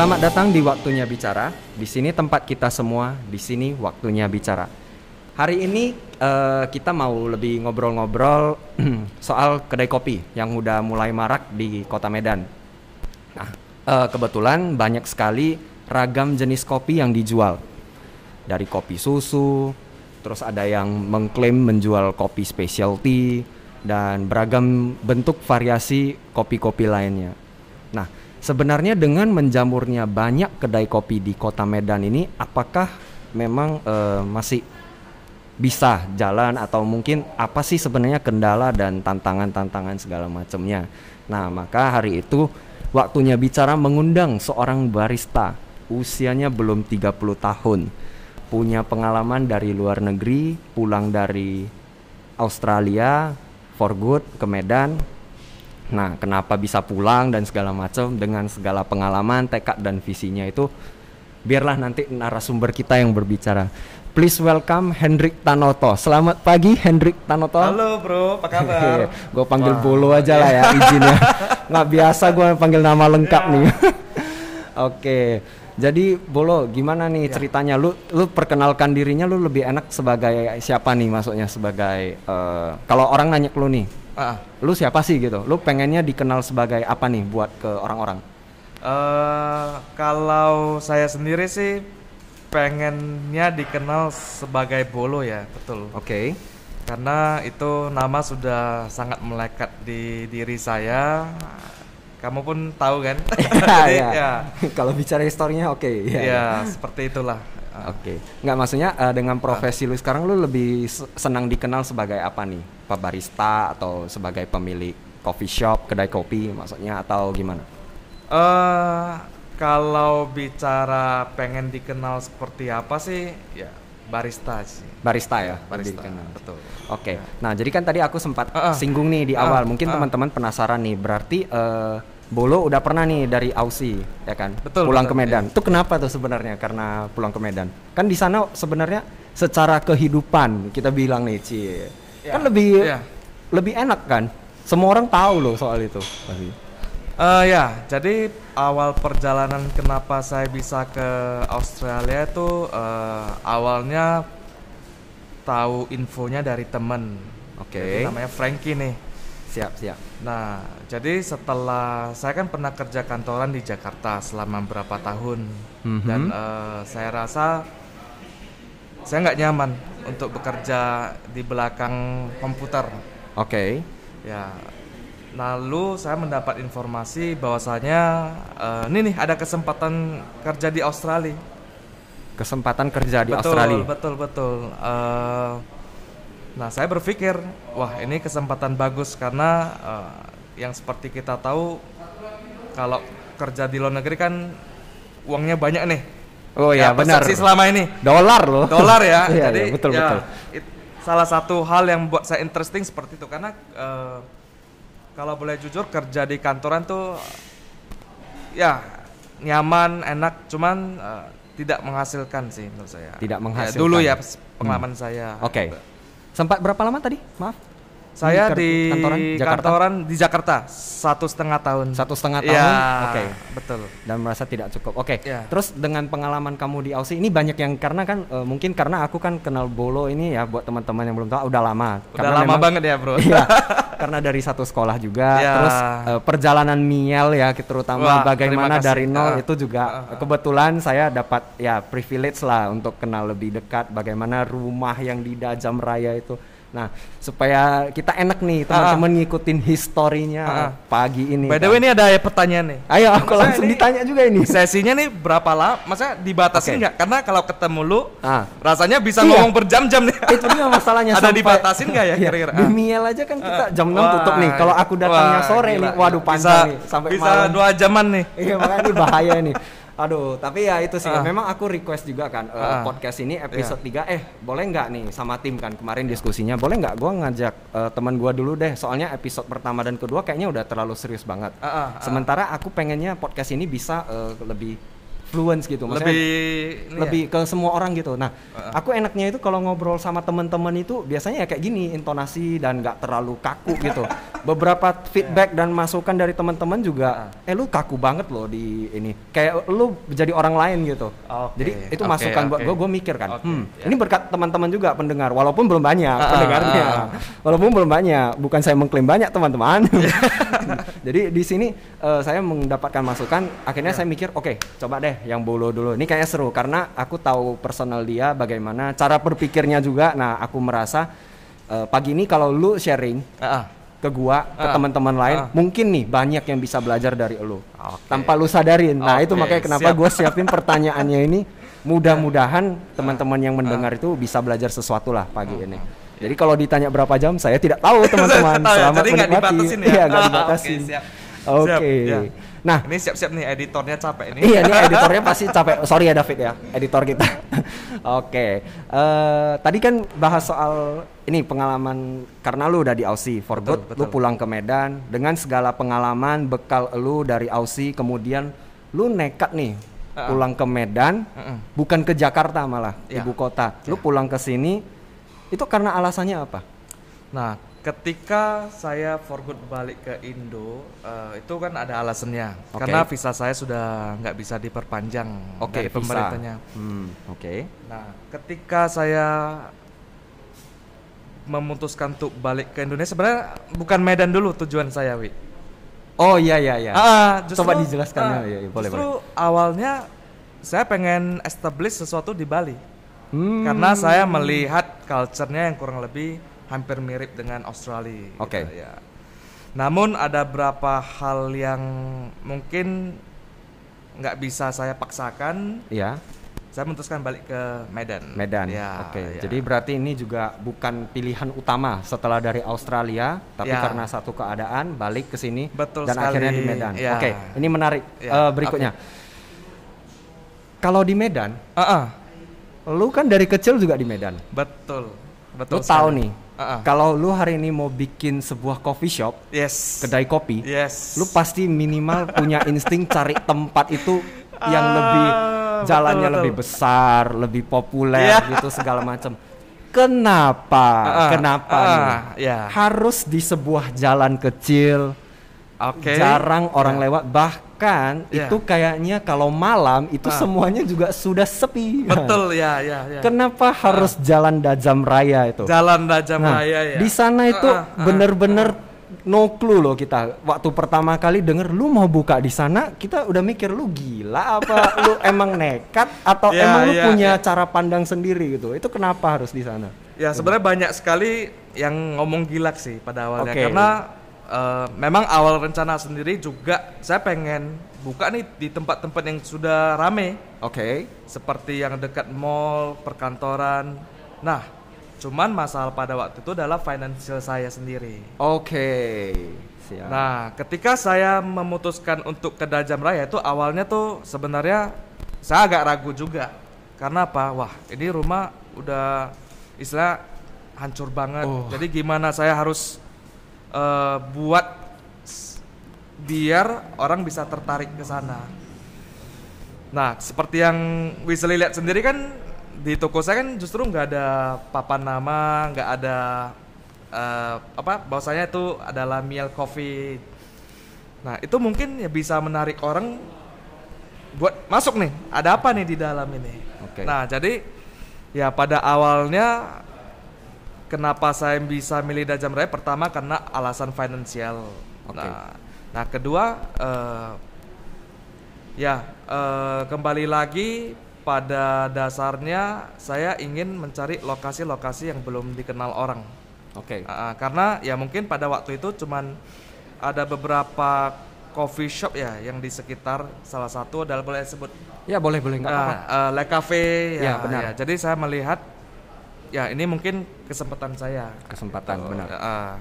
Selamat datang di Waktunya Bicara. Di sini tempat kita semua, di sini waktunya bicara. Hari ini eh, kita mau lebih ngobrol-ngobrol soal kedai kopi yang udah mulai marak di Kota Medan. Nah, eh, kebetulan banyak sekali ragam jenis kopi yang dijual. Dari kopi susu, terus ada yang mengklaim menjual kopi specialty dan beragam bentuk variasi kopi-kopi lainnya. Nah, sebenarnya dengan menjamurnya banyak kedai kopi di Kota Medan ini, apakah memang eh, masih bisa jalan atau mungkin apa sih sebenarnya kendala dan tantangan-tantangan segala macamnya. Nah, maka hari itu waktunya bicara mengundang seorang barista usianya belum 30 tahun. Punya pengalaman dari luar negeri, pulang dari Australia for good ke Medan. Nah, kenapa bisa pulang dan segala macam dengan segala pengalaman, tekad dan visinya itu biarlah nanti narasumber kita yang berbicara. Please welcome Hendrik Tanoto. Selamat pagi Hendrik Tanoto. Halo bro, apa kabar? gue panggil Wah, Bolo aja lah ya izinnya. Nggak biasa gue panggil nama lengkap nih. Oke. Jadi Bolo, gimana nih ceritanya? Lu lu perkenalkan dirinya lu lebih enak sebagai siapa nih maksudnya sebagai eh, kalau orang nanya ke lu nih, Ah, lu siapa sih gitu? Lu pengennya dikenal sebagai apa nih buat ke orang-orang? eh, kalau saya sendiri sih pengennya dikenal sebagai Bolo ya, betul. Oke. Karena itu nama sudah sangat melekat di diri saya. Kamu pun tahu kan? Jadi, ya. ya, Kalau bicara historinya oke. ya, ya, ya. seperti itulah. Ah, Oke, nggak maksudnya eh, dengan profesi lu sekarang lu lebih se- senang dikenal sebagai apa nih? Pak barista atau sebagai pemilik coffee shop, kedai kopi maksudnya atau gimana? eh, kalau bicara pengen dikenal seperti apa sih? Ya barista sih. Barista ya, Barista, betul. Oke, nah jadi kan tadi aku sempat Ah, ah. singgung nih di Ah, awal, mungkin ah. teman-teman penasaran nih, berarti eh, Bolo udah pernah nih dari Aussie, ya kan? Betul, Pulang betul, ke Medan. Itu kenapa tuh sebenarnya? Karena pulang ke Medan. Kan di sana sebenarnya secara kehidupan kita bilang nih, Ci, Ya, kan lebih ya. lebih enak kan? Semua orang tahu loh soal itu. Pasti. Eh ya, jadi awal perjalanan kenapa saya bisa ke Australia itu eh, awalnya tahu infonya dari temen. Oke. Jadi namanya Frankie nih. Siap, siap. Nah, jadi setelah saya kan pernah kerja kantoran di Jakarta selama beberapa tahun Mhm. dan eh, saya rasa saya nggak nyaman untuk bekerja di belakang komputer. Oke. Ya, lalu saya mendapat informasi bahwasanya eh, ini nih ada kesempatan kerja di Australia. Kesempatan kerja di betul, Australia. betul, betul. Eh, nah, saya berpikir, wah ini kesempatan bagus karena eh, yang seperti kita tahu kalau kerja di luar negeri kan uangnya banyak nih. Oh ya, benar. persepsi selama ini Dolar loh. dolar ya. Iya, Jadi iya, betul ya, betul. it- salah satu hal yang buat saya interesting seperti itu karena eh, kalau boleh jujur kerja di kantoran tuh ya nyaman, enak, cuman eh, tidak menghasilkan sih menurut saya. Tidak Ya, menghasilkan. dulu ya pes- pengalaman saya. Oke. Sempat berapa lama tadi? Maaf. Saya di kantoran Jakarta? kantoran di Jakarta satu setengah tahun. Satu setengah Ya, tahun. Oke. betul. Dan merasa tidak cukup. Oke. Ya. Terus dengan pengalaman kamu di Aussie ini banyak yang karena kan eh, mungkin karena aku kan kenal Bolo ini ya buat teman-teman yang belum tahu udah lama. Udah Karena lama memang- banget ya, Bro. Iya. karena dari satu sekolah juga. Ya. Terus eh, perjalanan Miel ya terutama Wah, bagaimana dari nol Ah. itu juga Ah, ah. kebetulan saya dapat ya privilege lah untuk kenal lebih dekat bagaimana rumah yang di Dajam Raya itu. Nah, supaya kita enak nih teman-teman ngikutin historinya Ah, ah. pagi ini. By the kan. way ini ada pertanyaan nih. Ayo aku Maksudnya langsung ini- ditanya juga ini. Sesinya nih berapa lama? Maksudnya dibatasin Oke. nggak? Karena kalau ketemu lu, Ah. rasanya bisa Iya. ngomong berjam-jam nih. itu dia masalahnya Ada sampai- dibatasin nggak ya Iya, kira-kira? Ah. Miel aja kan kita jam 6 Wah, tutup nih. Kalau aku datangnya sore nih, waduh panjang bisa, nih sampai bisa malam. dua jaman nih. Iya makanya ini bahaya nih. Aduh, tapi ya itu sih. Ah. Memang aku request juga kan eh, Ah. podcast ini episode 3 eh boleh nggak nih sama tim kan kemarin diskusinya boleh nggak gua ngajak eh, teman gua dulu deh soalnya episode pertama dan kedua kayaknya udah terlalu serius banget. Ah, ah, ah. Sementara aku pengennya podcast ini bisa eh, lebih fluence gitu. Maksudnya lebih ya? lebih ke semua orang gitu. Nah, aku enaknya itu kalau ngobrol sama teman-teman itu biasanya ya kayak gini intonasi dan nggak terlalu kaku gitu. Beberapa feedback dan masukan dari teman-teman juga, eh lu kaku banget loh di ini. Kayak lu jadi orang lain gitu. Oke, Jadi itu oke, masukan buat oke. gue, gue mikir kan. Oke, hmm, ya. ini berkat teman-teman juga pendengar, walaupun belum banyak Ah, pendengarnya, ah, ah. walaupun belum banyak. Bukan saya mengklaim banyak teman-teman. Jadi di sini eh, saya mendapatkan masukan, akhirnya saya mikir, oke, coba deh yang bolo dulu. Ini kayaknya seru karena aku tahu personal dia, bagaimana cara berpikirnya juga. Nah, aku merasa eh, pagi ini kalau lu sharing Ah, ah. ke gua, ke Ah. teman-teman lain, Ah. mungkin nih banyak yang bisa belajar dari lu. Oke. Tanpa lu sadarin. Nah, itu Oke, makanya kenapa siap. gue siapin pertanyaannya ini. Mudah-mudahan teman-teman yang mendengar itu bisa belajar sesuatu lah pagi ini. Jadi kalau ditanya berapa jam, saya tidak tahu teman-teman. Ya, Selamat jadi menikmati. ya? Iya, nggak Ah, dibatasin. oke. Oke. Siap, ya. Nah, Ini siap-siap nih editornya capek ini. iya ini editornya pasti capek. Sorry ya David ya, editor kita. Oke. Eh, tadi kan bahas soal ini pengalaman karena lu udah di Aussie for Betul, good, lu betul. pulang ke Medan dengan segala pengalaman bekal lu dari Aussie kemudian lu nekat nih pulang ke Medan, Mm-mm. bukan ke Jakarta malah, Ya. ibu kota. Lu Ya. pulang ke sini itu karena alasannya apa? Nah, ketika saya for good balik ke Indo, eh, itu kan ada alasannya. Oke. Karena visa saya sudah nggak bisa diperpanjang Oke, dari pemerintahnya. Hmm, oke. Nah, ketika saya memutuskan untuk balik ke Indonesia, sebenarnya bukan Medan dulu tujuan saya, Wi. Oh iya iya iya. Ah, justru- Coba dijelaskan ah, ya, iya, boleh justru boleh. awalnya saya pengen establish sesuatu di Bali. Hmm. Karena saya melihat culture-nya yang kurang lebih hampir mirip dengan Australia. Oke. gitu ya. Namun ada beberapa hal yang mungkin nggak bisa saya paksakan. Iya. Saya memutuskan balik ke Medan. Medan. Ya, Oke. ya. Jadi berarti ini juga bukan pilihan utama setelah dari Australia, tapi Ya. karena satu keadaan balik ke sini Betul dan sekali. akhirnya di Medan. Ya. Oke, ini menarik. Ya, Eh, berikutnya. Kalau di Medan, Ah, ah, lu kan dari kecil juga di Medan. betul. Betul. lu tahu nih, ah. kalau lu hari ini mau bikin sebuah coffee shop, Yes. kedai kopi, Yes. lu pasti minimal punya insting cari tempat itu yang Ah, lebih jalannya betul, lebih betul. besar, lebih populer Iya. gitu segala macam. Kenapa? Ah, Kenapa ah, nih? ya. Harus di sebuah jalan kecil, Oke. jarang orang Ya. lewat. Bahkan Ya. itu kayaknya kalau malam itu Ah. semuanya juga sudah sepi. Betul ya ya ya. Kenapa harus jalan Dajam Raya itu? Jalan Raja Nah, Raya ya. di sana itu Ah, ah, ah, bener-bener no clue loh kita. Waktu pertama kali denger lu mau buka di sana, kita udah mikir lu gila apa lu emang nekat atau Ya, emang lu ya, punya ya. cara pandang sendiri gitu. Itu kenapa harus di sana? Ya sebenarnya banyak sekali yang ngomong gilak sih pada awalnya Oke. karena eh, memang awal rencana sendiri juga saya pengen buka nih di tempat-tempat yang sudah rame Oke. seperti yang dekat mall, perkantoran. Nah, cuman masalah pada waktu itu adalah financial saya sendiri. Oke. Siap. Nah, ketika saya memutuskan untuk ke Dajam Raya itu awalnya tuh sebenarnya saya agak ragu juga. Karena apa? Wah, ini rumah udah istilah hancur banget. Oh. Jadi gimana saya harus eh, buat biar orang bisa tertarik ke sana. Nah, seperti yang Wesley lihat sendiri kan di toko saya kan justru nggak ada papan nama, nggak ada eh, apa bahwasanya itu adalah Miel Coffee. Nah, itu mungkin ya bisa menarik orang buat masuk nih. Ada apa nih di dalam ini? Oke. Nah, jadi ya pada awalnya kenapa saya bisa milih Dajam Raya pertama karena alasan finansial. Oke. Nah, nah kedua eh, ya eh, kembali lagi pada dasarnya saya ingin mencari lokasi-lokasi yang belum dikenal orang. Oke. Ah, ah, karena ya mungkin pada waktu itu cuman ada beberapa coffee shop ya yang di sekitar salah satu adalah boleh sebut Ya boleh boleh nggak apa-apa. Eh, Le Cafe ya, Ya, benar. ya. Jadi saya melihat ya ini mungkin kesempatan saya. Kesempatan Gitu. benar. Ah.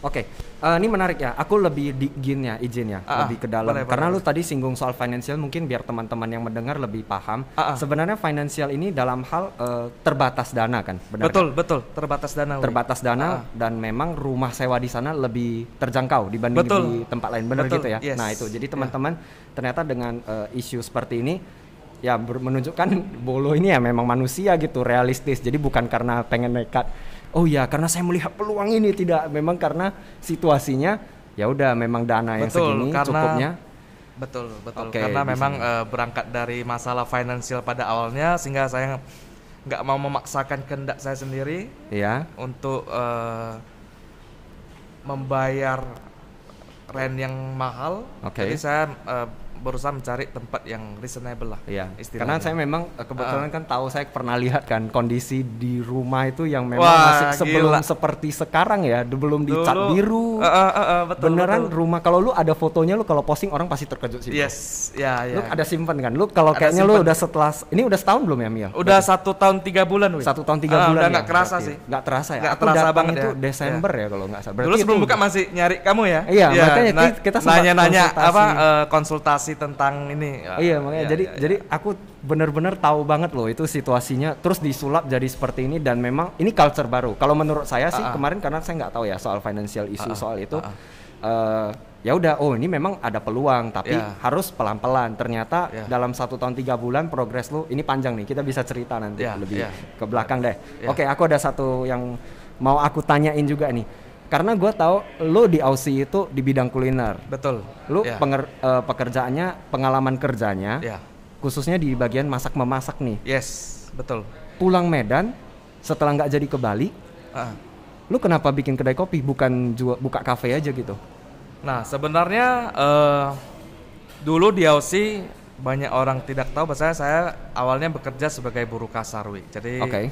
Oke, eh, ini menarik ya. Aku lebih digin ya, izin ya, Ah, lebih ke dalam. boleh, Karena boleh, lu tadi singgung soal finansial, mungkin biar teman-teman yang mendengar lebih paham. Ah, ah. Sebenarnya finansial ini dalam hal eh, terbatas dana kan, benar? betul, kan? betul. Terbatas dana. Terbatas dana Ah. dan memang rumah sewa di sana lebih terjangkau dibanding Betul. di tempat lain, benar Betul, gitu ya. yes. Nah itu, jadi teman-teman ternyata dengan eh, isu seperti ini ya menunjukkan Bolo ini ya memang manusia gitu realistis jadi bukan karena pengen nekat oh ya karena saya melihat peluang ini tidak memang karena situasinya ya udah memang dana yang Betul, segini karena- cukupnya Betul, betul. Oke, Karena memang eh, berangkat dari masalah finansial pada awalnya sehingga saya nggak mau memaksakan kehendak saya sendiri ya untuk eh, membayar rent yang mahal. Oke. Jadi saya eh, berusaha mencari tempat yang reasonable lah. Iya, istilahnya. karena saya memang eh, kebetulan Ah. kan tahu saya pernah lihat kan kondisi di rumah itu yang memang Wah, masih sebelum gila. seperti sekarang ya, belum dicat Dulu- biru. Eh, eh, eh, betul, Beneran betul. rumah kalau lu ada fotonya lu kalau posting orang pasti terkejut sih. Yes, ya, ya. Lu ada simpen kan? Lu kalau kayaknya lu simpen. udah setelah ini udah setahun belum ya Mia? Udah satu tahun tiga bulan, Wi. satu tahun tiga Ah, bulan Udah ya, nggak kerasa berarti. sih. Nggak terasa ya. Nggak terasa banget itu ya. Desember ya, kalau nggak salah. Dulu Berarti sebelum buka masih nyari kamu ya? Iya, makanya na- kita nanya-nanya konsultasi. apa eh, konsultasi tentang ini. Iya makanya Iya, jadi iya, jadi aku bener-bener tahu banget loh itu situasinya terus disulap jadi seperti ini dan memang ini culture baru. Kalau menurut saya sih Ah, ah. kemarin karena saya nggak tahu ya soal financial issue Ah, ah. soal itu Ah, eh, ya udah oh ini memang ada peluang tapi Ya. harus pelan-pelan. Ternyata Ya. dalam satu tahun tiga bulan progres lu ini panjang nih kita bisa cerita nanti Ya, lebih ya. ke belakang deh. Ya. Oke aku ada satu yang mau aku tanyain juga nih karena gue tahu lu di Aussie itu di bidang kuliner. Betul. Lu ya. penger- eh, pekerjaannya pengalaman kerjanya Ya. khususnya di bagian masak memasak nih Yes, betul. pulang Medan setelah nggak jadi ke Bali Ah. lu kenapa bikin kedai kopi bukan jual buka kafe aja gitu Nah, sebenarnya eh, dulu di Aussie banyak orang tidak tahu bahwa saya awalnya bekerja sebagai buruh kasar, Wi. Jadi Oke.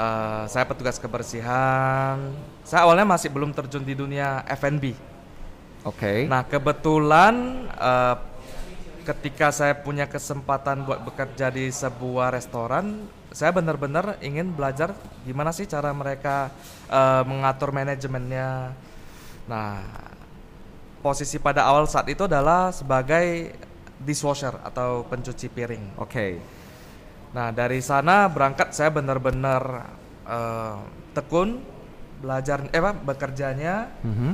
Eh, saya petugas kebersihan. Saya awalnya masih belum terjun di dunia F&B. oke Nah, kebetulan eh, ketika saya punya kesempatan buat bekerja di sebuah restoran, saya benar-benar ingin belajar gimana sih cara mereka eh, mengatur manajemennya. Nah, posisi pada awal saat itu adalah sebagai dishwasher atau pencuci piring. oke Nah, dari sana berangkat saya benar-benar eh, tekun belajar eh apa bekerjanya Mhm.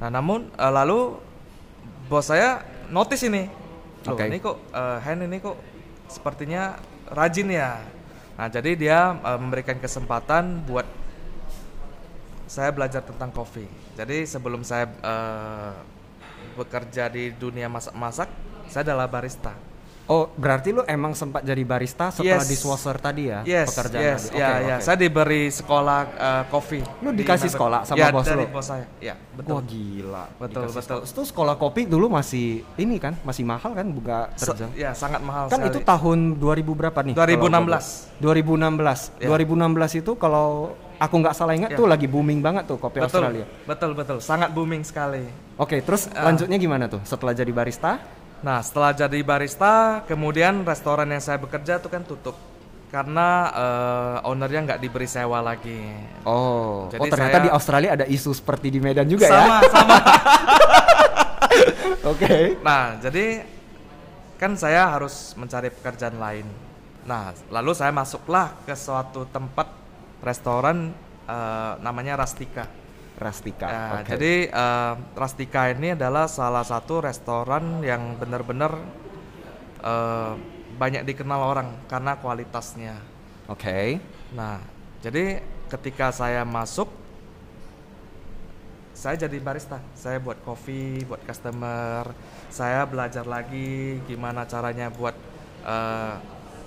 Nah, namun eh, lalu bos saya notice ini. Loh, Oke. ini kok eh, Hen ini kok sepertinya rajin ya. Nah, jadi dia eh, memberikan kesempatan buat saya belajar tentang kopi. Jadi sebelum saya eh, bekerja di dunia masak-masak, saya adalah barista. Oh berarti lu emang sempat jadi barista setelah Yes. dishwasher tadi ya Yes, pekerjaan yes, tadi ya, Oke, ya. Saya diberi sekolah eh, kopi. Lu di dikasih Melbourne. sekolah sama ya, bos dari lu? bos saya. Ya, Wah betul. gila Betul, Dikasih betul. sekolah. Itu sekolah kopi dulu masih ini kan masih mahal kan buka Se- terjang ya, sangat mahal kan sekali. itu tahun 2000 berapa nih 2016. kalau gua- 2016 Ya. 2016 itu kalau aku nggak salah ingat Ya. tuh lagi booming banget tuh kopi betul, Australia betul, betul. Sangat booming sekali. oke terus Ah. lanjutnya gimana tuh setelah jadi barista Nah, setelah jadi barista, kemudian restoran yang saya bekerja itu kan tutup karena eh, ownernya nggak diberi sewa lagi. oh Jadi oh ternyata saya- di Australia ada isu seperti di Medan juga ya sama, sama. oke Nah, jadi kan saya harus mencari pekerjaan lain. Nah, lalu saya masuklah ke suatu tempat restoran eh, namanya Rastika. Rastika Nah, oke Jadi eh, Rastika ini adalah salah satu restoran yang benar-benar eh, banyak dikenal orang karena kualitasnya. oke Nah, jadi ketika saya masuk, saya jadi barista. Saya buat kopi, buat customer. Saya belajar lagi gimana caranya buat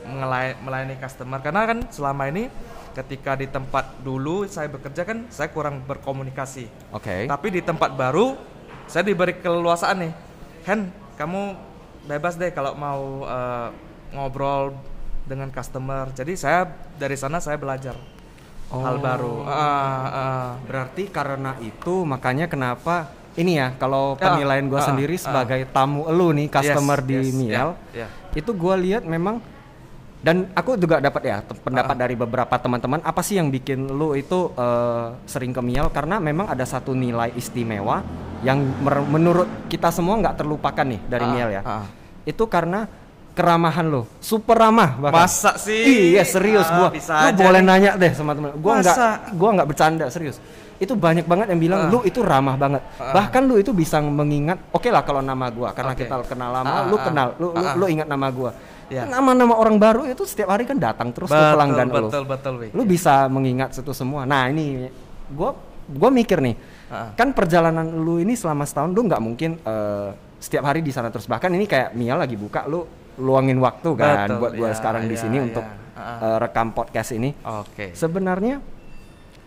mengelay- melayani customer. Karena kan selama ini ketika di tempat dulu saya bekerja kan saya kurang berkomunikasi. oke Tapi di tempat baru saya diberi keleluasaan nih. Hen, kamu bebas deh kalau mau eh, ngobrol dengan customer. Jadi saya dari sana saya belajar hal Oh. baru. Ah, ah. Berarti karena itu makanya kenapa ini ya kalau Ya, penilaian gua ah, sendiri ah. sebagai tamu elu nih customer Yes, di yes, Miel ya, ya. itu gua lihat memang dan aku juga dapat ya pendapat Ah. dari beberapa teman-teman apa sih yang bikin lu itu eh, sering ke Miel karena memang ada satu nilai istimewa yang menurut kita semua nggak terlupakan nih dari Ah, Miel ya ah. itu karena keramahan lo, super ramah bahkan. Masa sih? Iya serius Ah, gua. bisa lu aja boleh nih. nanya deh sama temen. Gua nggak, gua nggak bercanda serius. Itu banyak banget yang bilang Ah. lu itu ramah banget. Ah. Bahkan lu itu bisa mengingat. Oke lah kalau nama gua karena Oke. kita kenal lama, Ah, lu kenal, lu, lu, lu ingat nama gua. Ya. Nama-nama orang baru itu setiap hari kan datang terus betul, pelanggan lu. betul, betul, Wi. Lu bisa mengingat itu semua. Nah ini gua gua mikir nih. Ah. Kan perjalanan lu ini selama setahun lu nggak mungkin eh, setiap hari di sana terus. Bahkan ini kayak Mia lagi buka lu luangin waktu kan Betul, buat gua ya, sekarang di ya, sini ya. untuk eh, rekam podcast ini. Oke. Sebenarnya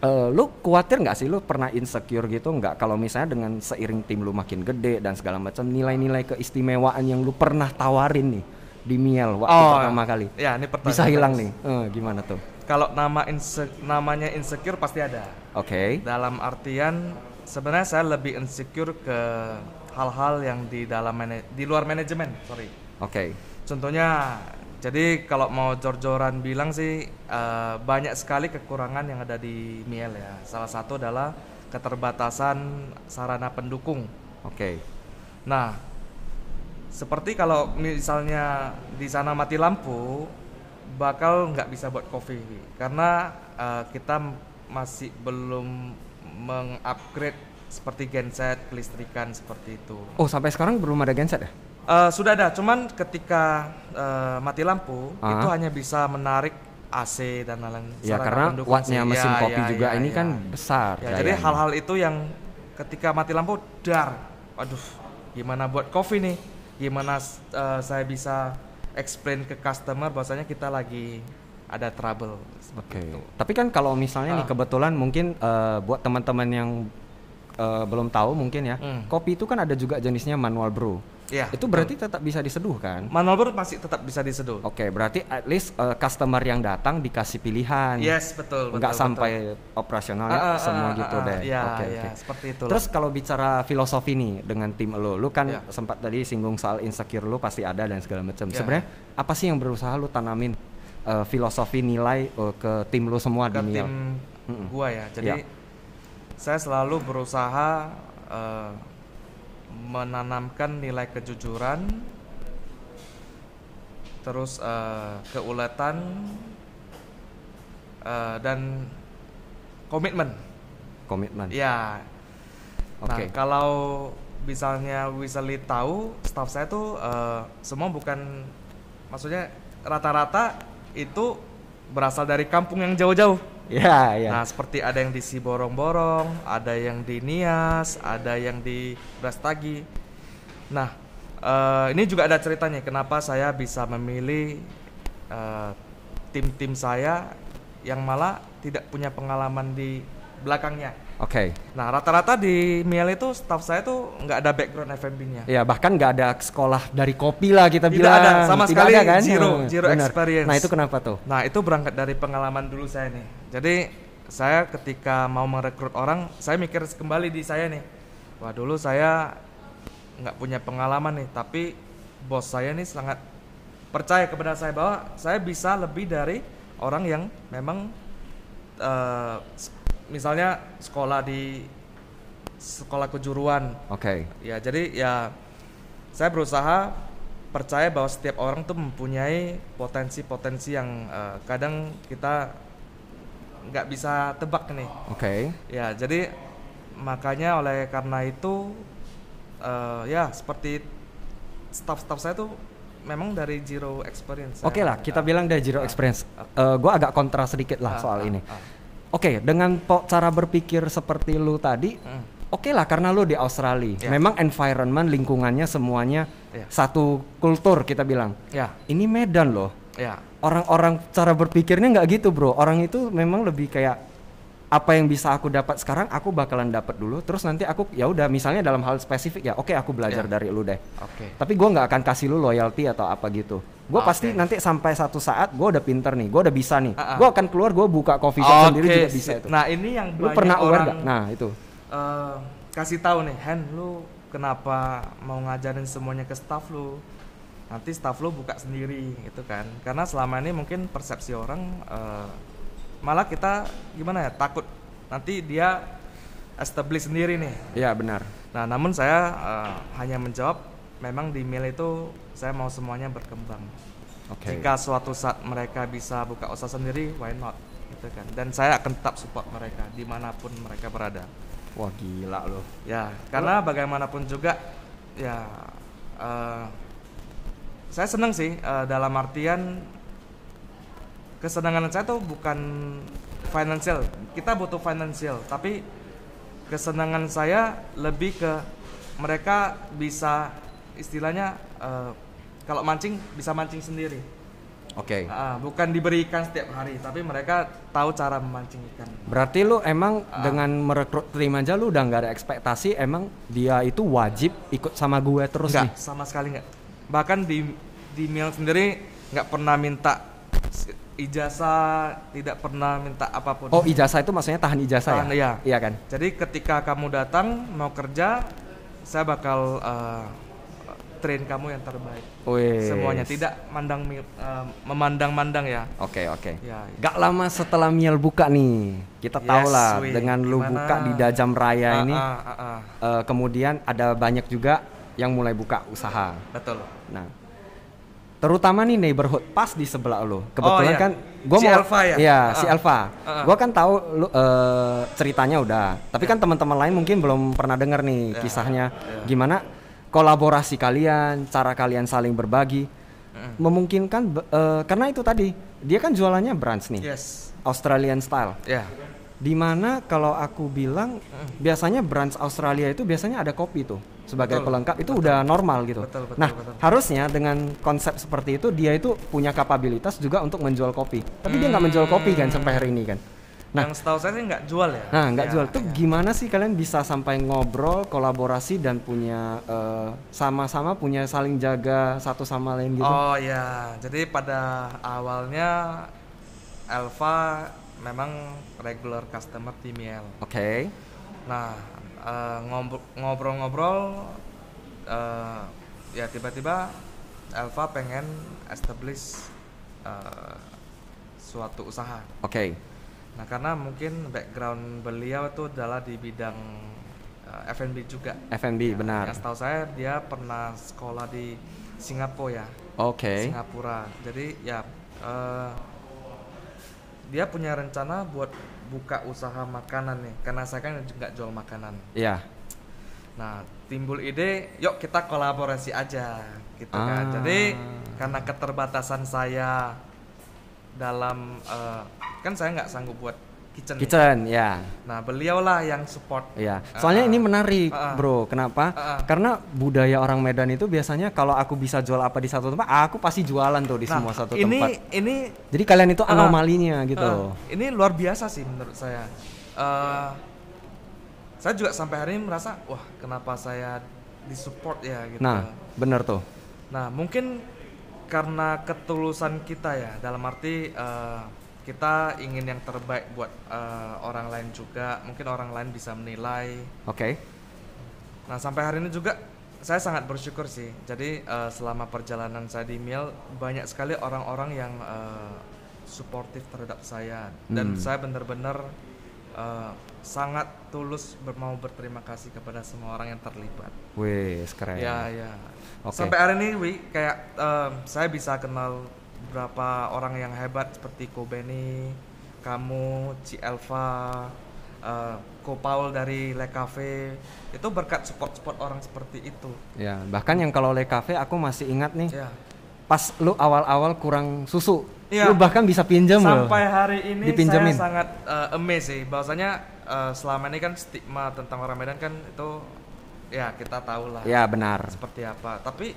eh, lu khawatir nggak sih lu pernah insecure gitu nggak kalau misalnya dengan seiring tim lu makin gede dan segala macam nilai-nilai keistimewaan yang lu pernah tawarin nih di Miel waktu Oh, pertama kali Ya, ini pertanyaan. bisa hilang nih. Eh, gimana tuh? Kalau nama inse- namanya insecure pasti ada. Oke. Dalam artian sebenarnya saya lebih insecure ke hal-hal yang di dalam di luar manajemen, sorry. Oke. Contohnya, jadi kalau mau jor-joran bilang sih eh, banyak sekali kekurangan yang ada di Miel ya. Salah satu adalah keterbatasan sarana pendukung. Oke. Nah, seperti kalau misalnya di sana mati lampu, bakal nggak bisa buat kopi karena eh, kita masih belum mengupgrade seperti genset, kelistrikan seperti itu. Oh, sampai sekarang belum ada genset ya? Eh, sudah ada, cuman ketika eh, mati lampu Ah. itu hanya bisa menarik AC dan lain-lain. Ya karena wattnya mesin Ya, kopi ya, juga ya, ini ya. kan besar. Ya, jadi hal-hal itu yang ketika mati lampu dar, waduh, gimana buat kopi nih? Gimana eh, saya bisa explain ke customer bahwasanya kita lagi ada trouble seperti Oke. itu. Tapi kan kalau misalnya nih Ah. kebetulan mungkin eh, buat teman-teman yang eh, belum tahu mungkin ya, Hmm. kopi itu kan ada juga jenisnya manual brew. Ya, itu berarti tetap bisa diseduh kan? manual brew masih tetap bisa diseduh. Oke, berarti at least eh, customer yang datang dikasih pilihan. Yes, betul, Nggak betul, sampai operasional ya, Ah, ah, semua ah, gitu ah, deh. Ya, Oke, ya, oke. seperti itu. Terus kalau bicara filosofi nih dengan tim lo, lu kan Ya. sempat tadi singgung soal insecure lu pasti ada dan segala macam. Ya. Sebenarnya apa sih yang berusaha lu tanamin eh, filosofi nilai eh, ke tim lu semua ke di Miel? tim gua ya. Jadi Ya. saya selalu berusaha eh, menanamkan nilai kejujuran, terus eh, keuletan eh, dan komitmen. Komitmen. Ya. Oke. Nah, kalau misalnya Wisely tahu, staff saya tuh eh, semua bukan, maksudnya rata-rata itu berasal dari kampung yang jauh-jauh. Ya, ya. Nah, seperti ada yang di Siborong-Borong, ada yang di Nias, ada yang di Brastagi. Nah, eh, ini juga ada ceritanya kenapa saya bisa memilih eh, tim-tim saya yang malah tidak punya pengalaman di belakangnya. Oke. Nah, rata-rata di Miel itu staff saya tuh nggak ada background FMB-nya. Ya bahkan nggak ada sekolah dari kopi lah kita Tidak bilang. ada, sama Tidak sekali ada kan? zero, zero benar. experience. Nah itu kenapa tuh? Nah itu berangkat dari pengalaman dulu saya nih. Jadi saya ketika mau merekrut orang, saya mikir kembali di saya nih. Wah dulu saya nggak punya pengalaman nih, tapi bos saya nih sangat percaya kepada saya bahwa saya bisa lebih dari orang yang memang s- misalnya sekolah di sekolah kejuruan Oke. Ya, jadi ya saya berusaha percaya bahwa setiap orang tuh mempunyai potensi-potensi yang eh, kadang kita nggak bisa tebak nih. Oke. Ya, jadi makanya oleh karena itu eh, ya seperti staff-staff saya tuh memang dari zero experience. Oke saya. lah, kita bilang dari zero ah, experience. ah. Eh, gua agak kontra sedikit lah Ah, soal ah, ini. ah. Oke, dengan cara berpikir seperti lu tadi, Mm. oke lah karena lu di Australia. Ya. Memang environment lingkungannya semuanya Ya. satu kultur kita bilang. Ya, Ini Medan loh. ya. Orang-orang cara berpikirnya nggak gitu bro. Orang itu memang lebih kayak apa yang bisa aku dapat sekarang aku bakalan dapat dulu. Terus nanti aku ya udah misalnya dalam hal spesifik ya, oke aku belajar Ya. dari lu deh. Oke. Tapi gua nggak akan kasih lu loyalty atau apa gitu. Gue Oke. pasti nanti sampai satu saat gue udah pinter nih, gue udah bisa nih. Ah, ah. Gue akan keluar, gue buka coffee shop sendiri Oke, juga bisa itu. Nah, ini yang lu pernah aware orang gak? Nah itu. eh, kasih tahu nih, Hen, lu kenapa mau ngajarin semuanya ke staff lu? Nanti staff lu buka sendiri, gitu kan? Karena selama ini mungkin persepsi orang eh, malah kita gimana ya takut nanti dia establish sendiri nih. Iya benar. Nah, namun saya eh, hanya menjawab memang di Mil itu saya mau semuanya berkembang. Oke. Jika suatu saat mereka bisa buka usaha sendiri, why not? Gitu kan. Dan saya akan tetap support mereka di mana pun mereka berada. Wah gila loh. Ya, karena bagaimanapun juga, ya eh, saya senang sih eh, dalam artian kesenangan saya tuh bukan financial. Kita butuh financial, tapi kesenangan saya lebih ke mereka bisa istilahnya eh, kalau mancing bisa mancing sendiri. Oke. Ah, bukan diberi ikan setiap hari, tapi mereka tahu cara memancing ikan. Berarti lu emang dengan merekrut Trim aja lu udah nggak ada ekspektasi emang dia itu wajib ikut sama gue terus Enggak, nih. sama sekali enggak. Bahkan di di Mil sendiri nggak pernah minta ijazah, tidak pernah minta apa pun. Oh ijazah itu maksudnya tahan ijazah Tahan, ya? iya. Iya kan? Jadi ketika kamu datang mau kerja, saya bakal eh, train kamu yang terbaik. Wih. Semuanya tidak mandang eh, memandang-mandang ya. Oke oke. Ya, Gak lama setelah Miel buka nih, kita Yes, tahu lah dengan lu Gimana? buka di Dajam Raya Ah, ini, ah, ah, ah. eh, kemudian ada banyak juga yang mulai buka usaha. betul. Nah, terutama nih neighborhood pas di sebelah lo. Kebetulan iya. kan gua Si mau Elva ya? Iya, Ah. si Elva. Ah. Gua kan tahu lu eh, ceritanya udah. Tapi kan teman-teman lain mungkin belum pernah denger nih Ya, kisahnya ya. gimana kolaborasi kalian, cara kalian saling berbagi. Mm. Memungkinkan eh, karena itu tadi dia kan jualannya brands nih. Yes. Australian style. Ya. Di mana kalau aku bilang biasanya brands Australia itu biasanya ada kopi tuh sebagai Betul, pelengkap itu udah normal gitu. Betul, betul, nah betul. harusnya dengan konsep seperti itu dia itu punya kapabilitas juga untuk menjual kopi. Tapi dia nggak menjual kopi kan sampai hari ini kan. Nah, yang setahu saya sih nggak jual ya. nah nggak Ya, jual. Tuh ya. gimana sih kalian bisa sampai ngobrol, kolaborasi dan punya eh, sama-sama punya saling jaga satu sama lain gitu? Oh ya, jadi pada awalnya Elva memang regular customer di Miel. Oke. Nah, eh, ngob- ngobrol-ngobrol, eh, ya tiba-tiba Elva pengen establish eh, suatu usaha. Oke. Nah, karena mungkin background beliau itu adalah di bidang eh, F&B juga. F&B Ya, benar. Yang setahu saya dia pernah sekolah di Singapura ya. Oke. Singapura. Jadi ya eh, dia punya rencana buat buka usaha makanan nih, karena saya kan nggak jual makanan. Iya. Nah timbul ide, yuk kita kolaborasi aja, gitu kan. Ah. Jadi karena keterbatasan saya dalam eh, kan saya nggak sanggup buat kitchen. Kitchen, ya. Nah beliaulah yang support. Iya, soalnya Ah, ini menarik, ah, ah. bro. Kenapa? Ah. Karena budaya orang Medan itu biasanya kalau aku bisa jual apa di satu tempat, aku pasti jualan tuh di Nah, semua satu ini tempat. ini Jadi kalian itu anomalinya gitu. Eh, ini luar biasa sih menurut saya. Eh, saya juga sampai hari ini merasa, wah kenapa saya disupport ya gitu. Nah, bener tuh. Nah, mungkin karena ketulusan kita ya, dalam arti eh, kita ingin yang terbaik buat eh, orang lain juga. Mungkin orang lain bisa menilai. Oke. Nah, sampai hari ini juga saya sangat bersyukur sih. Jadi eh, selama perjalanan saya di Mil banyak sekali orang-orang yang eh, suportif terhadap saya dan Hmm. saya benar-benar eh, sangat tulus mau berterima kasih kepada semua orang yang terlibat. Wih, keren. Ya, ya. Oke. Sampai hari ini, Wi, kayak em, saya bisa kenal beberapa orang yang hebat seperti Ko Benny, kamu, Ci Elva, eh, Ko Paul dari Le Cafe. Itu berkat support-support orang seperti itu. Ya, bahkan yang kalau Le Cafe aku masih ingat nih, Ya. pas lu awal-awal kurang susu, Iya. lu bahkan bisa pinjam loh. Sampai hari ini Dipinjemin. saya sangat eh, amazed sih. Bahwasanya eh, selama ini kan stigma tentang orang Medan kan itu ya kita tahu lah. Ya, benar. seperti apa tapi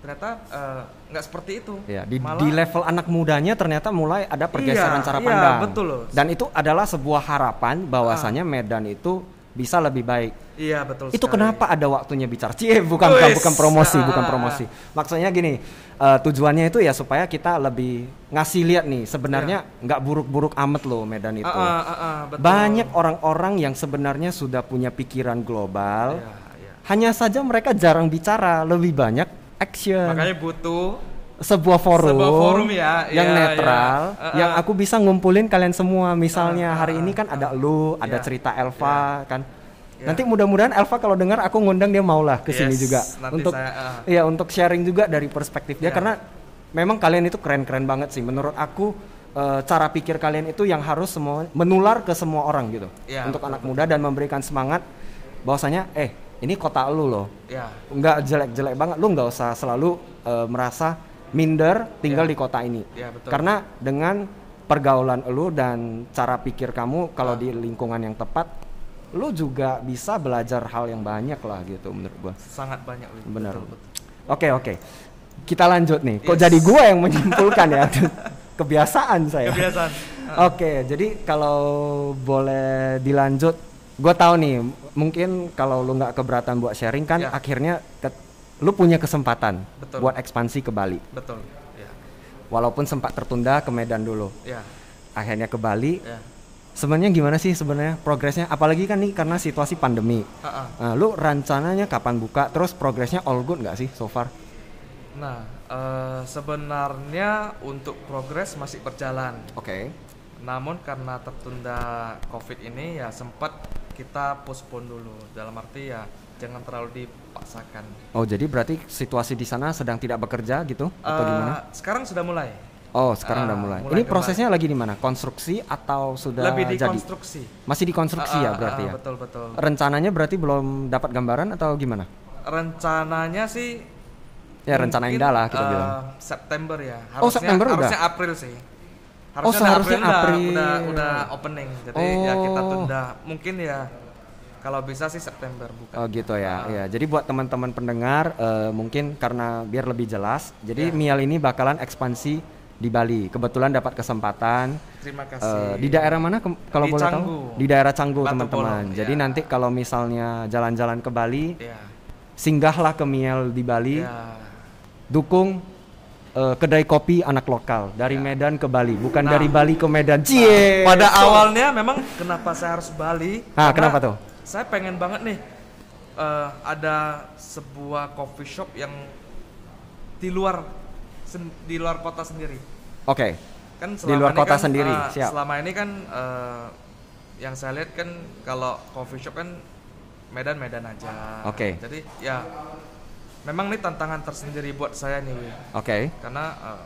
ternyata eh, nggak seperti itu Ya, di, Malah- di level anak mudanya ternyata mulai ada pergeseran Iya, cara iya, pandang. betul loh. Dan itu adalah sebuah harapan bahwasanya Medan itu bisa lebih baik. iya betul itu sekali. kenapa ada waktunya bicara cie bukan bukan bukan promosi Ah, bukan promosi maksudnya gini eh, tujuannya itu ya supaya kita lebih ngasih lihat nih sebenarnya nggak buruk-buruk amat loh Medan itu Ah, ah, ah, ah, betul. banyak orang-orang yang sebenarnya sudah punya pikiran global Iya, iya. hanya saja mereka jarang bicara lebih banyak action makanya butuh sebuah forum, Sebuah forum ya, yang iya, netral, iya. Uh, yang uh. aku bisa ngumpulin kalian semua. Misalnya Uh, uh, hari ini kan ada lu, ada Iya, cerita Elva kan. Ya. Nanti mudah-mudahan Elva kalau dengar aku ngundang dia maulah ke sini Yes, juga untuk saya, ah. iya untuk sharing juga dari perspektif dia Ya. karena memang kalian itu keren-keren banget sih menurut aku eh, cara pikir kalian itu yang harus semua menular ke semua orang gitu Ya, untuk betul, anak muda dan memberikan semangat bahwasanya eh ini kota lu loh Ya. nggak jelek-jelek banget lu nggak usah selalu eh, merasa minder tinggal Ya. di kota ini Ya, betul. karena dengan pergaulan lu dan cara pikir kamu kalau di lingkungan yang tepat lu juga bisa belajar hal yang banyak lah gitu menurut gua Sangat banyak. Benar oke oke kita lanjut nih kok Yes. jadi gua yang menyimpulkan ya kebiasaan saya Kebiasaan. Oke, jadi kalau boleh dilanjut, gue tahu nih, mungkin kalau lu nggak keberatan buat sharing kan, Ya. akhirnya lu punya kesempatan Betul. buat ekspansi ke Bali. Betul. Ya. Walaupun sempat tertunda ke Medan dulu, Ya. akhirnya ke Bali. Ya. Sebenarnya gimana sih sebenarnya progresnya? Apalagi kan nih karena situasi pandemi. Ah, ah. Nah, lu rencananya kapan buka? Terus progresnya all good nggak sih so far? Nah, eh, sebenarnya untuk progres masih berjalan. Oke. Namun karena tertunda COVID ini ya sempat kita postpone dulu. Dalam arti ya jangan terlalu dipaksakan. Oh, jadi berarti situasi di sana sedang tidak bekerja gitu atau Eh, gimana? Sekarang sudah mulai. Oh, sekarang udah ah, mulai. mulai Ini kembali. prosesnya lagi di mana? Konstruksi atau sudah Lebih jadi? dikonstruksi. Masih dikonstruksi Ah, ya ah, berarti ah, ya. Betul betul. Rencananya berarti belum dapat gambaran atau gimana? Rencananya sih Ya rencana indah lah kita eh, bilang. September ya. Oh, September udah? harusnya April sih. Oh, Harusnya seharusnya April, udah- April. Udah, udah opening. Jadi ya kita Oh. tunda. Mungkin ya kalau bisa sih September bukan. Oh gitu ya. Ah. Ya, jadi buat teman-teman pendengar eh, mungkin karena biar lebih jelas, jadi Ya. Mial ini bakalan ekspansi di Bali. Kebetulan dapat kesempatan Terima eh, kasih. di daerah mana kalau boleh Canggu. tahu? Di daerah Canggu, teman-teman. Jadi ya. nanti kalau misalnya jalan-jalan ke Bali, Ya. singgahlah ke Miel di Bali. Ya. dukung eh, kedai kopi anak lokal dari Medan ke Bali, bukan Nah. dari Bali ke Medan. Cie. Pada so- awalnya memang kenapa saya harus Bali? Ah, kenapa tuh? Saya pengen banget nih eh, ada sebuah coffee shop yang di luar di luar kota sendiri. Oke. Kan Di luar kota kan, sendiri, eh, siap. Selama ini kan eh, yang saya lihat kan kalau coffee shop kan Medan-Medan aja. Oke. Jadi ya memang ini tantangan tersendiri buat saya nih. Oke. karena eh,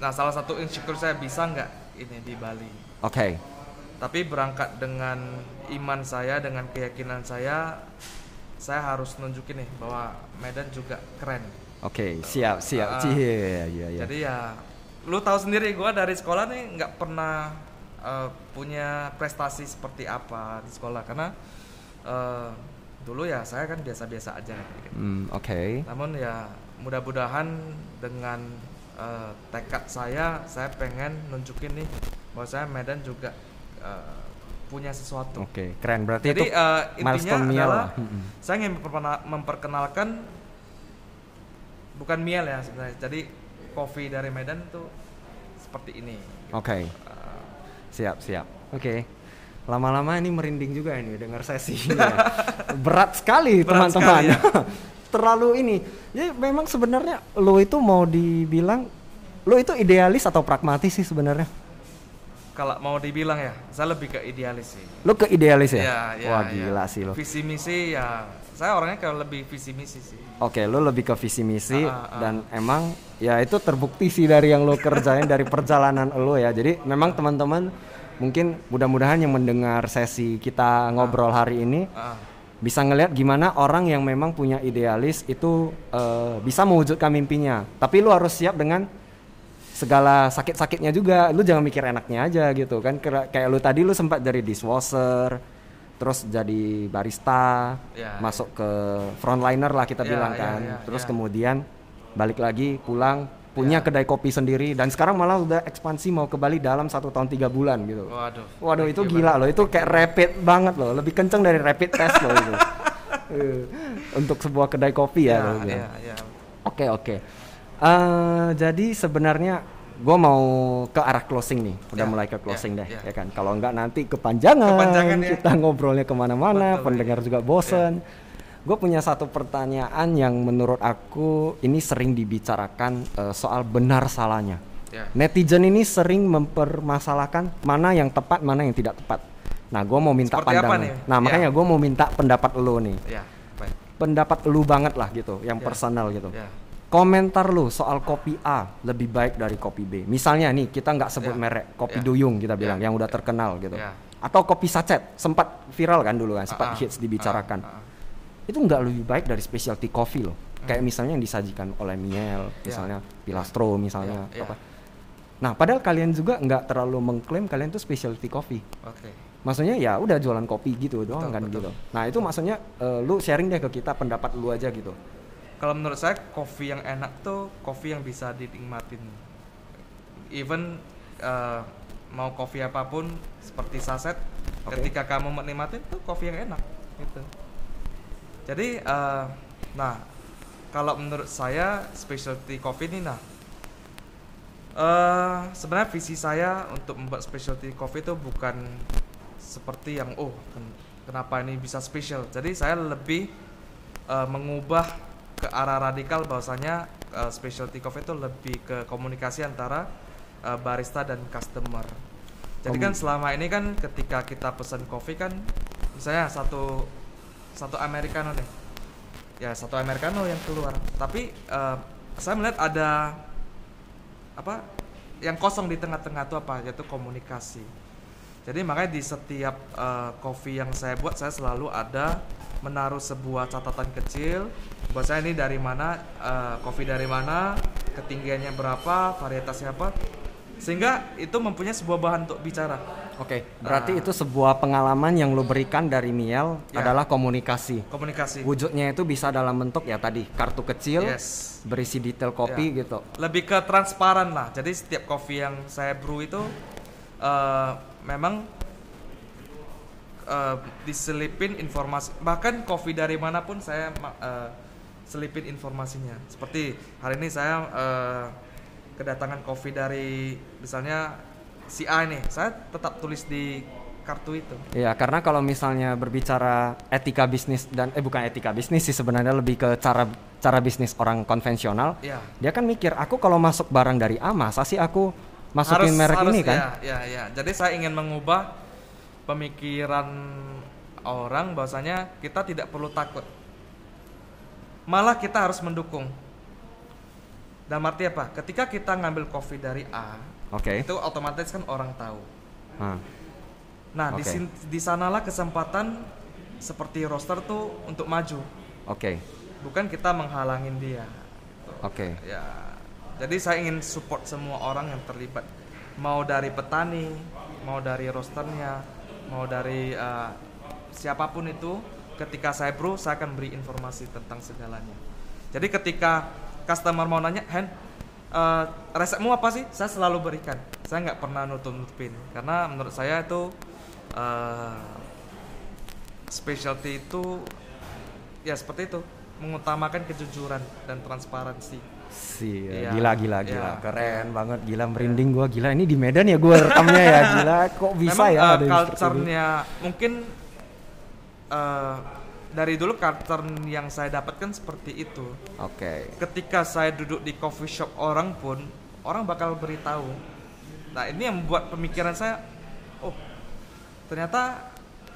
nah salah satu insecure saya bisa nggak ini di Bali. Oke. Tapi berangkat dengan iman saya, dengan keyakinan saya, saya harus nunjukin nih bahwa Medan juga keren. Oke, siap, siap. Ah. Cie, iya, iya. Jadi ya, lu tahu sendiri gue dari sekolah nih nggak pernah eh, punya prestasi seperti apa di sekolah karena eh, dulu ya saya kan biasa-biasa aja. gitu. Hmm, oke. Namun ya mudah-mudahan dengan eh, tekad saya, saya pengen nunjukin nih bahwa saya Medan juga punya sesuatu. Oke, keren. Berarti Jadi itu eh, intinya Miel adalah saya ingin memperkena- memperkenalkan bukan miel ya sebenarnya. Jadi kopi dari Medan itu seperti ini. Oke. Eh, Siap, siap. Oke. Lama-lama ini merinding juga ini dengar sesi ini ya. Berat sekali teman-teman. ya. Terlalu ini. Jadi memang sebenarnya lo itu mau dibilang lo itu idealis atau pragmatis sih sebenarnya? Kalau mau dibilang ya, saya lebih ke idealis sih. Lo ke idealis ya? Ya, ya, Wah ya. gila sih lo. Visi misi ya, saya orangnya kalau lebih visi misi sih. Oke, lo lebih ke visi misi ah, ah. dan emang ya itu terbukti sih dari yang lo kerjain dari perjalanan lo ya. Jadi memang teman-teman mungkin mudah-mudahan yang mendengar sesi kita ngobrol hari ini Ah, bisa ngelihat gimana orang yang memang punya idealis itu eh, bisa mewujudkan mimpinya. Tapi lu harus siap dengan segala sakit-sakitnya juga. Lu jangan mikir enaknya aja gitu kan. Kayak lu tadi lu sempat dari dishwasher, terus jadi barista, Ya, masuk ke frontliner lah kita Ya, bilang ya, kan. ya, terus ya. kemudian balik lagi pulang punya kedai kopi sendiri dan sekarang malah udah ekspansi mau ke Bali dalam satu tahun tiga bulan gitu. waduh. Waduh itu you gila loh, itu kayak rapid banget loh, lebih kenceng dari rapid test loh itu. Eh, Untuk sebuah kedai kopi ya. Ya, lo ya, ya. Oke oke. Eh, jadi sebenarnya gue mau ke arah closing nih, udah Ya, mulai ke closing ya, deh, ya. ya kan. Kalau nggak nanti kepanjangan, Kepanjangan ya. kita ngobrolnya ke mana-mana, Betul, pendengar juga bosen. Gue punya satu pertanyaan yang menurut aku ini sering dibicarakan eh, soal benar salahnya. Ya. Netizen ini sering mempermasalahkan mana yang tepat, mana yang tidak tepat. Nah, gue mau minta Seperti pandangan. nih? Nah, Ya. makanya gue mau minta pendapat lu nih. Ya, baik. Pendapat lu banget lah gitu, yang Ya. personal gitu. Ya. Komentar lu soal kopi A lebih baik dari kopi B. Misalnya nih, kita nggak sebut Ya. merek, kopi Ya. Duyung kita bilang, Ya. yang udah terkenal gitu. Ya. Atau kopi sachet, sempat viral kan dulu kan, sempat Ah, ah, hits dibicarakan. ah, ah. Itu nggak lebih baik dari specialty coffee loh. Kayak misalnya yang disajikan oleh Miel, Ya. misalnya Pilastro misalnya. Ya, ya. apa. Nah, padahal kalian juga nggak terlalu mengklaim kalian tuh specialty coffee. Oke. Maksudnya ya udah jualan kopi gitu doang Betul, kan betul. gitu. Nah, itu maksudnya eh, lu sharing deh ke kita pendapat lu aja gitu. Kalau menurut saya kopi yang enak tuh kopi yang bisa dinikmatin. Even eh, mau kopi apa pun seperti saset, Oke. ketika kamu menikmatin tuh kopi yang enak gitu. Jadi eh, nah kalau menurut saya specialty coffee ini nah eh sebenarnya visi saya untuk membuat specialty coffee itu bukan seperti yang oh ken- kenapa ini bisa spesial. Jadi saya lebih eh, mengubah ke arah radikal bahwasanya eh, specialty coffee itu lebih ke komunikasi antara eh, barista dan customer. Jadi kan selama ini kan ketika kita pesan kopi kan misalnya satu satu americano nih. Ya, satu americano yang keluar. Tapi eh, saya melihat ada apa yang kosong di tengah-tengah itu apa yaitu komunikasi. Jadi makanya di setiap kopi yang saya buat saya selalu ada menaruh sebuah catatan kecil buat saya ini dari mana eh, kopi dari mana ketinggiannya berapa varietasnya apa sehingga itu mempunyai sebuah bahan untuk bicara. Oke, berarti Ah. itu sebuah pengalaman yang lu berikan dari Miel Ya. adalah komunikasi. Komunikasi. Wujudnya itu bisa dalam bentuk ya tadi kartu kecil Yes. berisi detail kopi Ya. gitu. lebih ke transparan lah. Jadi setiap kopi yang saya brew itu eh, memang eh, diselipin informasi. Bahkan kopi dari mana pun saya eh, selipin informasinya. Seperti hari ini saya eh, kedatangan kopi dari misalnya si A nih, saya tetap tulis di kartu itu. Iya, karena kalau misalnya berbicara etika bisnis dan eh bukan etika bisnis sih sebenarnya lebih ke cara cara bisnis orang konvensional. Ya. Dia kan mikir, aku kalau masuk barang dari A, masa sih aku masukin merek ini kan? Ya, ya, ya. Jadi saya ingin mengubah pemikiran orang bahwasanya kita tidak perlu takut. Malah kita harus mendukung. Dan arti apa? Ketika kita ngambil kopi dari A, Oke. itu otomatis kan orang tahu. Nah, Nah, di Oke. sin- di sanalah kesempatan seperti roster tuh untuk maju. Oke. Bukan kita menghalangin dia. Oke. Ya, jadi saya ingin support semua orang yang terlibat, mau dari petani, mau dari rosternya, mau dari eh, siapa pun itu. Ketika saya brew, saya akan beri informasi tentang segalanya. Jadi ketika customer mau nanya, Hen, eh, resepmu apa sih? Saya selalu berikan. Saya nggak pernah nutup-nutupin, karena menurut saya itu eh, specialty itu ya seperti itu, mengutamakan kejujuran dan transparansi. Si, Iya. gila gila gila, Iya. keren banget, gila merinding gua gila. Ini di Medan ya gua rekamnya ya, gila. Kok bisa Memang ya uh, culture-nya mungkin uh, dari dulu culture yang saya dapatkan seperti itu. Oke. Ketika saya duduk di coffee shop orang pun orang bakal beritahu. Nah ini yang membuat pemikiran saya, oh ternyata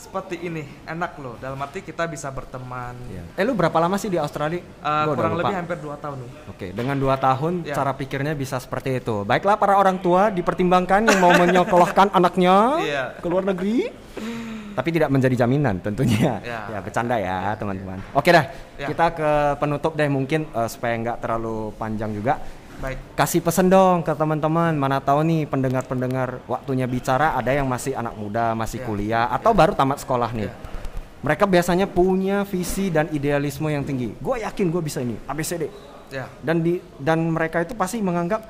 seperti ini enak loh. Dalam arti kita bisa berteman. Iya. Eh lu berapa lama sih di Australia? Uh, Gua kurang lupa. lebih hampir 2 tahun nih. Oke, dengan dua tahun Ya. cara pikirnya bisa seperti itu. Baiklah para orang tua dipertimbangkan yang mau menyekolahkan anaknya Iya. ke luar negeri, tapi tidak menjadi jaminan tentunya. Ya. Ya, bercanda ya teman-teman. Oke dah, Ya. kita ke penutup deh mungkin eh, supaya nggak terlalu panjang juga. Baik. Kasih pesen dong ke teman-teman. Mana tahu nih pendengar-pendengar waktunya bicara ada yang masih anak muda, masih Ya. kuliah atau baru tamat sekolah nih. Ya. Mereka biasanya punya visi dan idealisme yang tinggi. Gue yakin gue bisa ini, ABCD Ya. dan di dan mereka itu pasti menganggap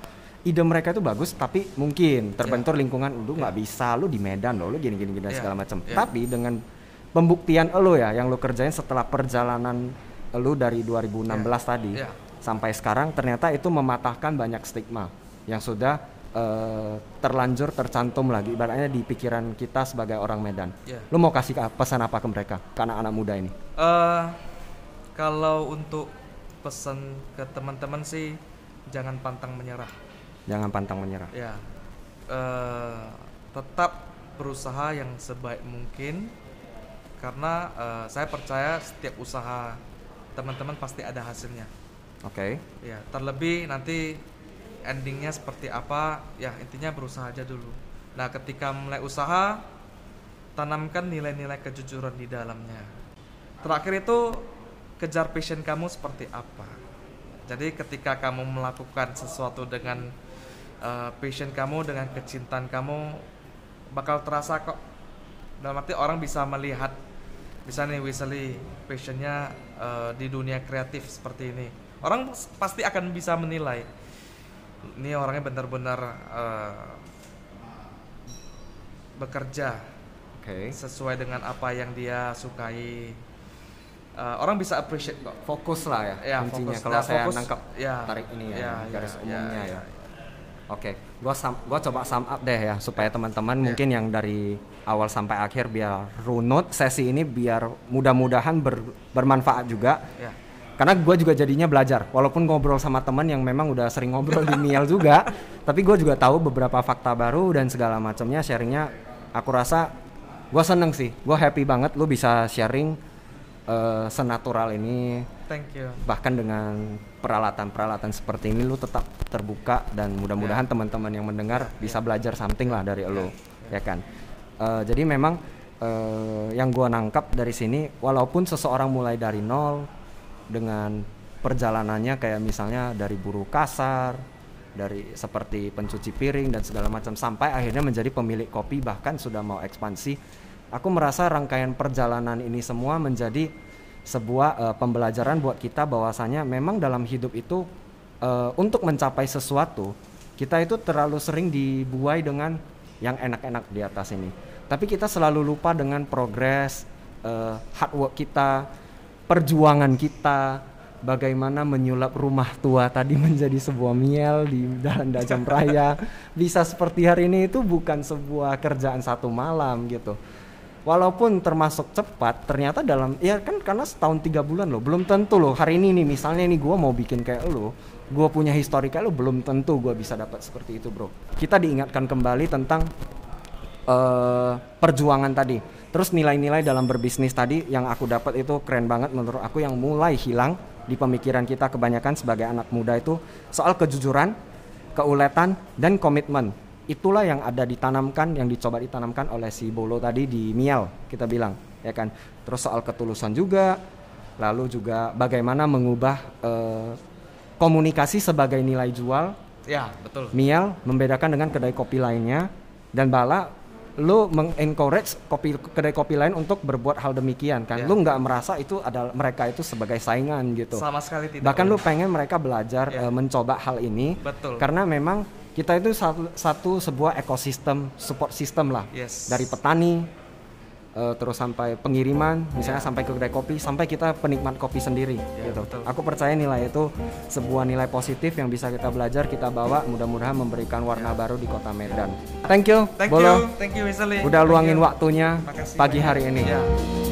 ide mereka itu bagus tapi mungkin terbentur lingkungan lu nggak bisa lu di Medan loh lu gini gini gini dan Ya, segala macam ya. tapi dengan pembuktian lo ya yang lu kerjain setelah perjalanan lu dari 2016 tadi Ya. Sampai sekarang ternyata itu mematahkan banyak stigma yang sudah eh, terlanjur tercantum lagi ibaratnya di pikiran kita sebagai orang Medan Ya. lu mau kasih pesan apa ke mereka ke anak-anak muda ini eh kalau untuk pesan ke teman-teman sih jangan pantang menyerah. jangan pantang menyerah Ya, eh, tetap berusaha yang sebaik mungkin karena eh, saya percaya setiap usaha teman-teman pasti ada hasilnya. Oke. Ya, terlebih nanti endingnya seperti apa, ya intinya berusaha aja dulu. Nah, ketika mulai usaha, tanamkan nilai-nilai kejujuran di dalamnya. Terakhir itu kejar passion kamu seperti apa. Jadi ketika kamu melakukan sesuatu dengan uh, passion kamu, dengan kecintaan kamu, bakal terasa kok. Dalam arti orang bisa melihat, bisa nih Wesley passionnya uh, di dunia kreatif seperti ini. Orang pasti akan bisa menilai. Ini orangnya benar-benar uh, bekerja Oke. sesuai dengan apa yang dia sukai. Uh, orang bisa appreciate kok. Fokus lah ya, Ya, fokus. kalau Nah, saya fokus, nangkep ya, tarik ini ya, ya, garis ya, umumnya ya, ya. ya. Oke, gua sum, gua coba sum up deh ya supaya teman-teman Ya. mungkin yang dari awal sampai akhir biar runut sesi ini biar mudah-mudahan ber- bermanfaat juga. Ya. Karena gue juga jadinya belajar, walaupun ngobrol sama teman yang memang udah sering ngobrol di Miel juga, tapi gue juga tahu beberapa fakta baru dan segala macamnya sharingnya. Aku rasa gue seneng sih, gue happy banget lu bisa sharing eh, senatural ini, Thank you. bahkan dengan peralatan-peralatan seperti ini lu tetap terbuka dan mudah-mudahan teman-teman yang mendengar bisa belajar something lah dari lu, ya kan. Eh, jadi memang eh, yang gua nangkap dari sini, walaupun seseorang mulai dari nol dengan perjalanannya kayak misalnya dari buruh kasar, dari seperti pencuci piring dan segala macam sampai akhirnya menjadi pemilik kopi bahkan sudah mau ekspansi. Aku merasa rangkaian perjalanan ini semua menjadi sebuah eh, pembelajaran buat kita bahwasanya memang dalam hidup itu eh, untuk mencapai sesuatu kita itu terlalu sering dibuai dengan yang enak-enak di atas ini. Tapi kita selalu lupa dengan progres, eh, hard work kita, perjuangan kita, bagaimana menyulap rumah tua tadi menjadi sebuah miel di Jalan Dajam Raya. Bisa seperti hari ini itu bukan sebuah kerjaan satu malam gitu. Walaupun termasuk cepat, ternyata dalam ya kan karena setahun tiga bulan loh, belum tentu loh hari ini nih misalnya nih gua mau bikin kayak lo, gua punya histori kayak lo, belum tentu gua bisa dapat seperti itu bro. Kita diingatkan kembali tentang eh, perjuangan tadi. Terus nilai-nilai dalam berbisnis tadi yang aku dapat itu keren banget menurut aku yang mulai hilang di pemikiran kita kebanyakan sebagai anak muda itu soal kejujuran, keuletan dan komitmen. Itulah yang ada ditanamkan, yang dicoba ditanamkan oleh si Bolo tadi di Miel kita bilang, ya kan. Terus soal ketulusan juga, lalu juga bagaimana mengubah eh, komunikasi sebagai nilai jual Ya, betul. Miel membedakan dengan kedai kopi lainnya dan Bala lu mengencourage kopi kedai kopi lain untuk berbuat hal demikian kan Ya. lu nggak merasa itu adalah mereka itu sebagai saingan gitu Sama sekali tidak. bahkan lu Om. pengen mereka belajar Ya. eh, mencoba hal ini Betul. karena memang kita itu satu, satu sebuah ekosistem support system lah Yes. dari petani eh, terus sampai pengiriman misalnya sampai ke kedai kopi sampai kita penikmat kopi sendiri Ya, gitu betul. aku percaya nilai itu sebuah nilai positif yang bisa kita belajar kita bawa mudah-mudahan memberikan warna baru di kota Medan thank you Thank Bolo you, thank you Wesley. udah Thank luangin you. waktunya Makasih pagi banyak. hari ini Ya.